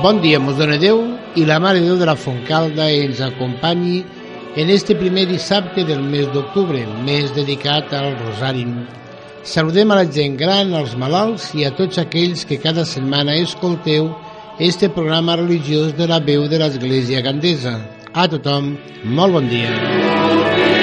Bon dia, mos dona Déu i la Mare Déu de la Fontcalda ens acompanyi en este primer dissabte del mes d'octubre, mes dedicat al Rosari. Saludem a la gent gran, als malalts i a tots aquells que cada setmana escolteu este programa religiós de la veu de l'Església Gandesa. A tothom, molt bon dia.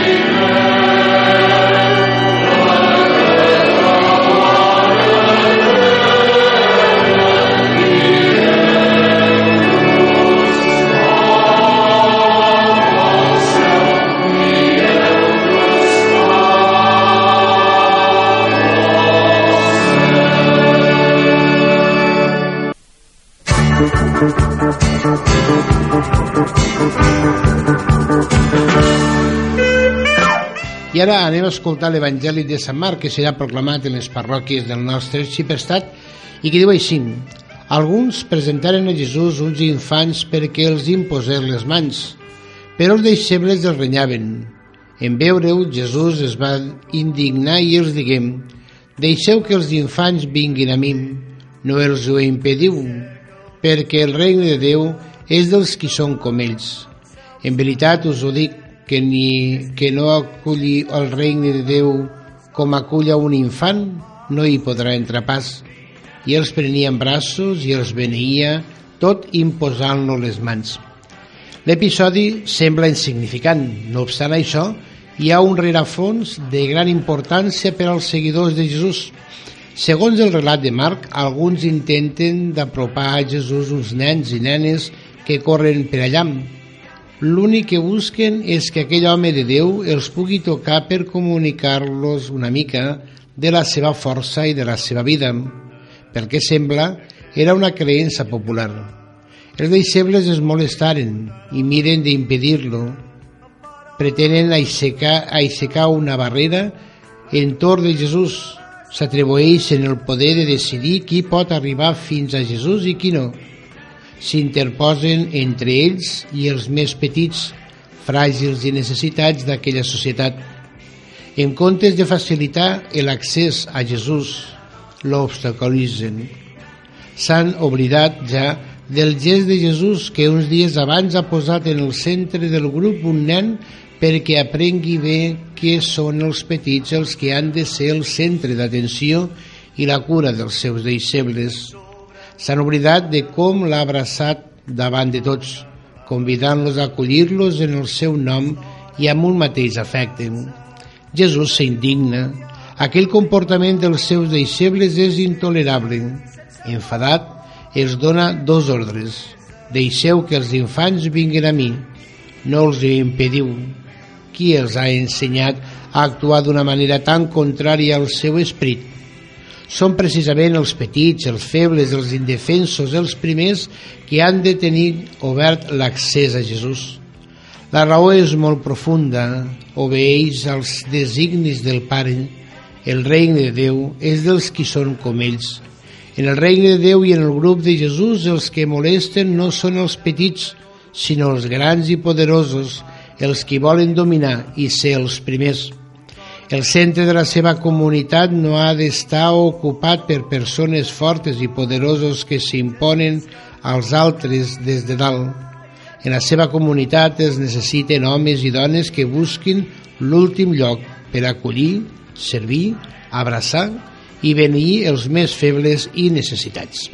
I ara anem a escoltar l'Evangeli de Sant Marc, que serà proclamat en les parròquies del nostre arxiprestat, i que diu així, alguns presentaren a Jesús uns infants perquè els imposés les mans, però els deixebles els renyaven. En veure-ho, Jesús es va indignar i els digué, deixeu que els infants vinguin a mi, no els ho impediu, perquè el regne de Déu és dels qui són com ells. En veritat us ho dic, que, ni, que no aculli el regne de Déu com aculla un infant, no hi podrà entrar pas. I els prenia en braços i els beneïa, tot imposant-lo les mans. L'episodi sembla insignificant, no obstant això, hi ha un rerefons de gran importància per als seguidors de Jesús. Segons el relat de Marc, alguns intenten d'apropar a Jesús uns nens i nenes que corren per allà, L'únic que busquen és que aquell home de Déu els pugui tocar per comunicar-los una mica de la seva força i de la seva vida. Pel que sembla, era una creença popular. Els deixebles es molestaren i miren d'impedir-lo. Pretenen aixecar, aixecar una barrera entorn de Jesús. S'atribueixen el poder de decidir qui pot arribar fins a Jesús i qui no s'interposen entre ells i els més petits, fràgils i necessitats d'aquella societat. En comptes de facilitar l'accés a Jesús, l'obstaculitzen. S'han oblidat ja del gest de Jesús que uns dies abans ha posat en el centre del grup un nen perquè aprengui bé que són els petits els que han de ser el centre d'atenció i la cura dels seus deixebles. S'han oblidat de com l'ha abraçat davant de tots, convidant-los a acollir-los en el seu nom i amb un mateix afecte. Jesús s'indigna. Aquell comportament dels seus deixebles és intolerable. Enfadat, els dona dos ordres. Deixeu que els infants vinguin a mi. No els impediu. Qui els ha ensenyat a actuar d'una manera tan contrària al seu esperit? Són precisament els petits, els febles, els indefensos, els primers que han de tenir obert l'accés a Jesús. La raó és molt profunda, obeeix als designis del Pare. El regne de Déu és dels qui són com ells. En el regne de Déu i en el grup de Jesús els que molesten no són els petits, sinó els grans i poderosos, els que volen dominar i ser els primers. El centre de la seva comunitat no ha d'estar ocupat per persones fortes i poderosos que s'imponen als altres des de dalt. En la seva comunitat es necessiten homes i dones que busquin l'últim lloc per acollir, servir, abraçar i beneir els més febles i necessitats.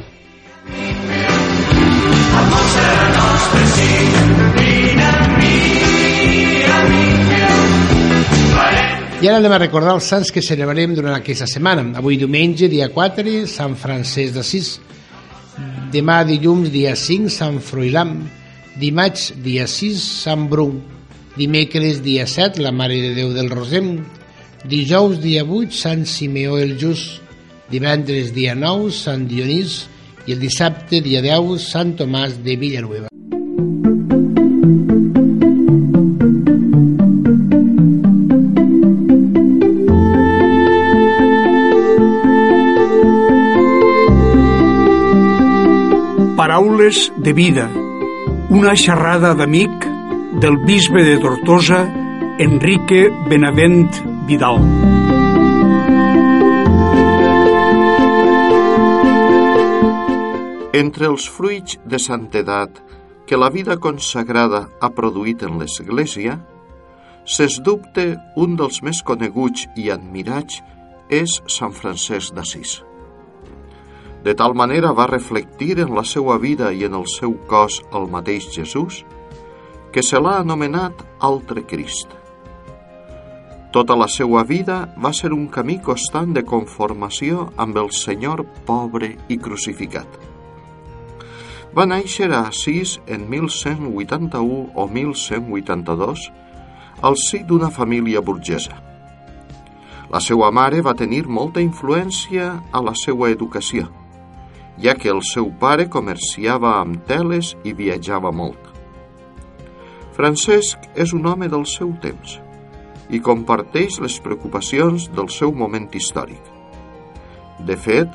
El món serà nostre, sí, i ara anem a recordar els sants que celebrarem durant aquesta setmana. Avui diumenge, dia 4, Sant Francesc d'Assís. Demà dilluns, dia 5, Sant Froilam. Dimarts, dia 6, Sant Bru. Dimecres, dia 7, la Mare de Déu del Rosem. Dijous, dia 8, Sant Simeó el Just. Divendres, dia 9, Sant Dionís. I el dissabte, dia 10, Sant Tomàs de Villanueva. Paraules de vida, una xerrada d'amic del bisbe de Tortosa, Enrique Benavent Vidal. Entre els fruits de santedat que la vida consagrada ha produït en l'Església, sens dubte un dels més coneguts i admirats és Sant Francesc d'Assís. De tal manera va reflectir en la seva vida i en el seu cos el mateix Jesús, que se l'ha anomenat altre Crist. Tota la seva vida va ser un camí constant de conformació amb el Senyor pobre i crucificat. Va néixer a Assís en 1181 o 1182 al si d'una família burgesa. La seva mare va tenir molta influència a la seva educació, ja que el seu pare comerciava amb teles i viatjava molt. Francesc és un home del seu temps i comparteix les preocupacions del seu moment històric. De fet,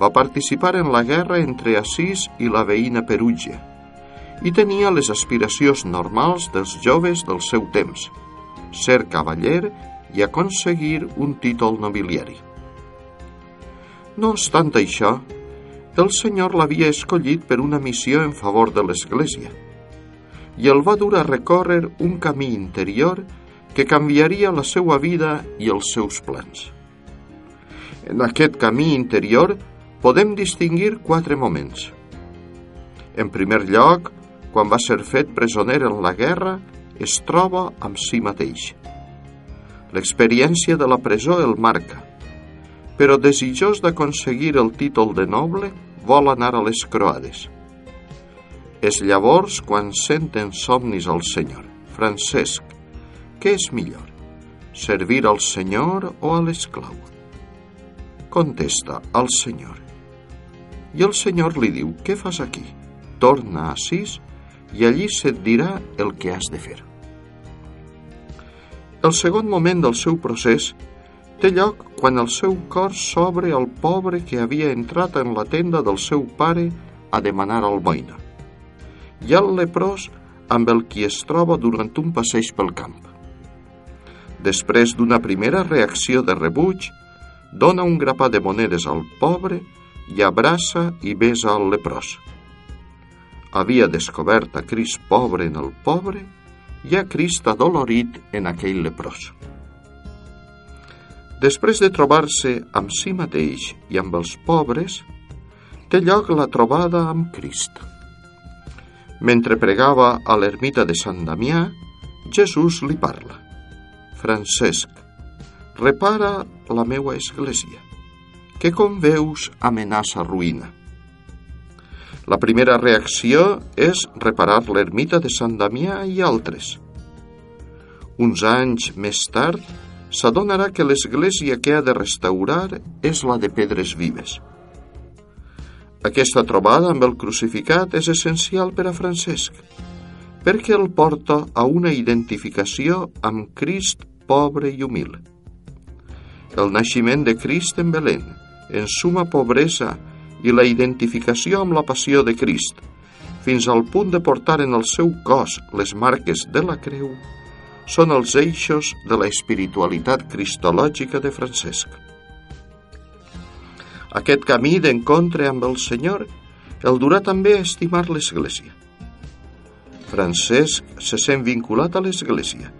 va participar en la guerra entre Assís i la veïna Perugia i tenia les aspiracions normals dels joves del seu temps, ser cavaller i aconseguir un títol nobiliari. No obstant això, el Senyor l'havia escollit per una missió en favor de l'Església i el va dur a recórrer un camí interior que canviaria la seva vida i els seus plans. En aquest camí interior podem distingir quatre moments. En primer lloc, quan va ser fet presoner en la guerra, es troba amb si mateix. L'experiència de la presó el marca, però desitjós d'aconseguir el títol de noble, vol anar a les croades. És llavors quan senten somnis al Senyor. Francesc, què és millor? Servir al Senyor o a l'esclau? Contesta, al Senyor. I el Senyor li diu, què fas aquí? Torna a Sis i allí se't dirà el que has de fer. El segon moment del seu procés té lloc quan el seu cor s'obre al pobre que havia entrat en la tenda del seu pare a demanar almoina, i al leprós amb el qui es troba durant un passeig pel camp. Després d'una primera reacció de rebuig, dona un grapat de monedes al pobre i abraça i besa al leprós. Havia descobert a Crist pobre en el pobre i a Crist adolorit en aquell leprós. Després de trobar-se amb si mateix i amb els pobres, té lloc la trobada amb Crist. Mentre pregava a l'ermita de Sant Damià, Jesús li parla. Francesc, repara la meua església, que com veus amenaça ruïna. La primera reacció és reparar l'ermita de Sant Damià i altres. Uns anys més tard, s'adonarà que l'església que ha de restaurar és la de pedres vives. Aquesta trobada amb el crucificat és essencial per a Francesc, perquè el porta a una identificació amb Crist pobre i humil. El naixement de Crist en Belén, en suma pobresa i la identificació amb la passió de Crist, fins al punt de portar en el seu cos les marques de la creu, són els eixos de la espiritualitat cristològica de Francesc. Aquest camí d'encontre amb el Senyor el durà també a estimar l'Església. Francesc se sent vinculat a l'Església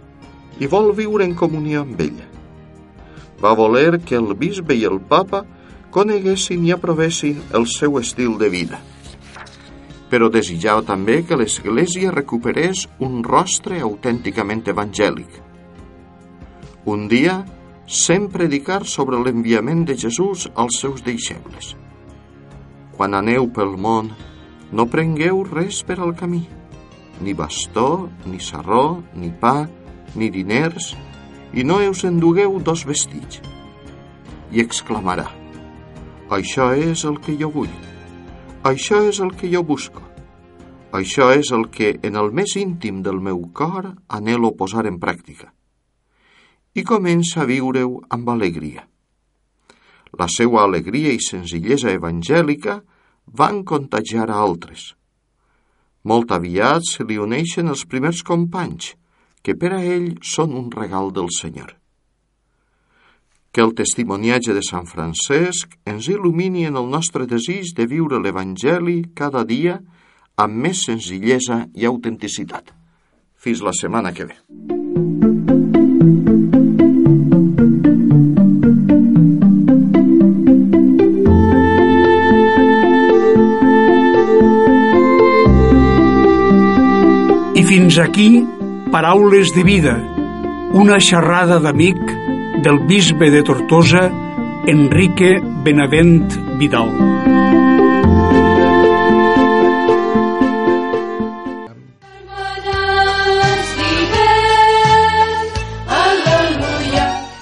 i vol viure en comunió amb ella. Va voler que el bisbe i el papa coneguessin i aprovessin el seu estil de vida. Però desitjava també que l'Església recuperés un rostre autènticament evangèlic. Un dia, sent predicar sobre l'enviament de Jesús als seus deixebles. Quan aneu pel món, no prengueu res per al camí, ni bastó, ni sarró, ni pa, ni diners, i no us endugueu dos vestits. I exclamarà, això és el que jo vull. Això és el que jo busco. Això és el que, en el més íntim del meu cor, anhelo posar en pràctica. I comença a viure-ho amb alegria. La seva alegria i senzillesa evangèlica van contagiar a altres. Molt aviat se li uneixen els primers companys, que per a ell són un regal del Senyor. Que el testimoniatge de Sant Francesc ens il·lumini en el nostre desig de viure l'Evangeli cada dia amb més senzillesa i autenticitat. Fins la setmana que ve. I fins aquí, paraules de vida, una xerrada d'amic del bisbe de Tortosa, Enrique Benavent Vidal.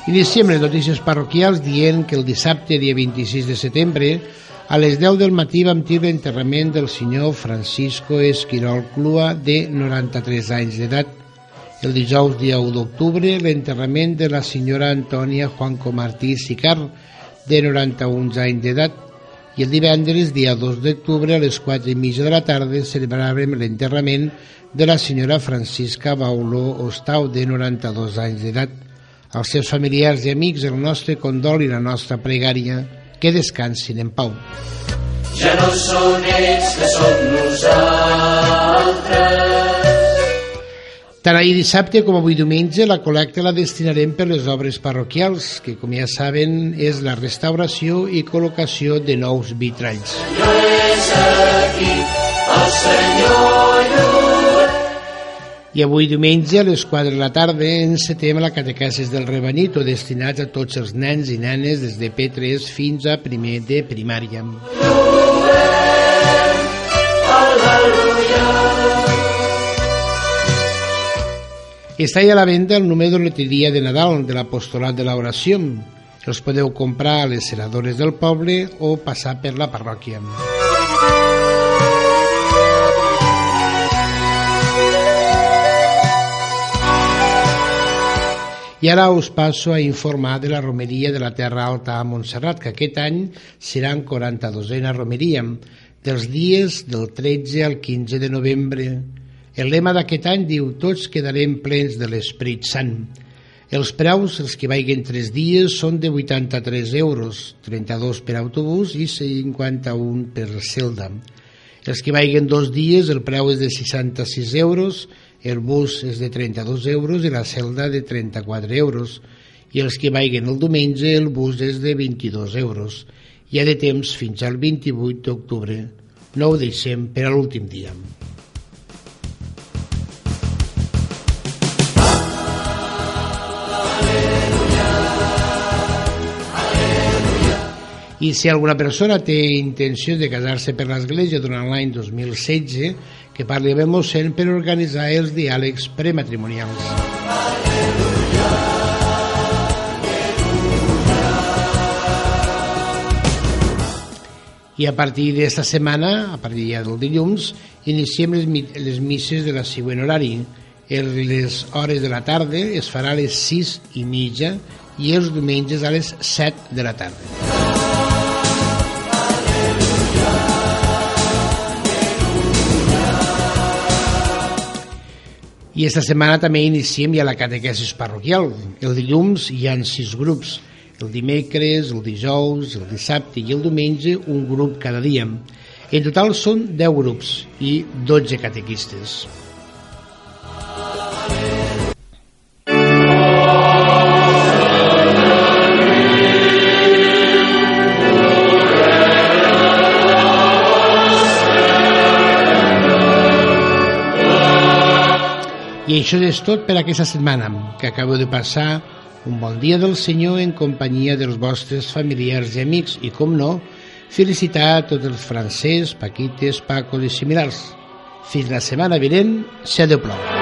Iniciem les notícies parroquials dient que el dissabte, dia 26 de setembre, a les 10 del matí vam tindre l'enterrament del senyor Francisco Esquirol Clua, de 93 anys d'edat. El dijous, dia 1 d'octubre, l'enterrament de la senyora Antònia Juanco Martí Sicar, de 91 anys d'edat. I el divendres, dia 2 d'octubre, a les 4 i mitja de la tarda, celebrarem l'enterrament de la senyora Francisca Bauló Ostau, de 92 anys d'edat als seus familiars i amics el nostre condol i la nostra pregària que descansin en pau. Ja no són ells que som nosaltres. Tant ahir dissabte com avui diumenge la col·lecta la destinarem per les obres parroquials, que com ja saben és la restauració i col·locació de nous vitralls. I avui diumenge a les 4 de la tarda encetem la catequesis del Rebanito destinats a tots els nens i nenes des de P3 fins a primer de primària. Està ja a la venda el número de loteria de Nadal de l'apostolat de l'oració. Els podeu comprar a les senadores del poble o passar per la parròquia. I ara us passo a informar de la romeria de la Terra Alta a Montserrat, que aquest any serà en 42a romeria, dels dies del 13 al 15 de novembre. El lema d'aquest any diu «Tots quedarem plens de l'Esprit Sant». Els preus, els que vaiguen tres dies, són de 83 euros, 32 per autobús i 51 per celda. Els que vaiguen dos dies, el preu és de 66 euros, el bus és de 32 euros i la celda de 34 euros i els que vaiguen el diumenge el bus és de 22 euros. Hi ha de temps fins al 28 d'octubre. No ho deixem per a l'últim dia. I si alguna persona té intenció de casar-se per l'Església durant l'any 2016, que parli amb el mossèn per organitzar els diàlegs prematrimonials. I a partir d'esta setmana, a partir ja del dilluns, iniciem les, les misses de la següent horari. El, les hores de la tarda es farà a les 6 i mitja i els diumenges a les 7 de la tarda. I esta setmana també iniciem ja la catequesis parroquial. El dilluns hi han sis grups. El dimecres, el dijous, el dissabte i el diumenge un grup cada dia. En total són 10 grups i 12 catequistes. I això és tot per aquesta setmana, que acabo de passar un bon dia del Senyor en companyia dels vostres familiars i amics i, com no, felicitar a tots els francès, paquites, pacos i similars. Fins la setmana vinent, se de plou.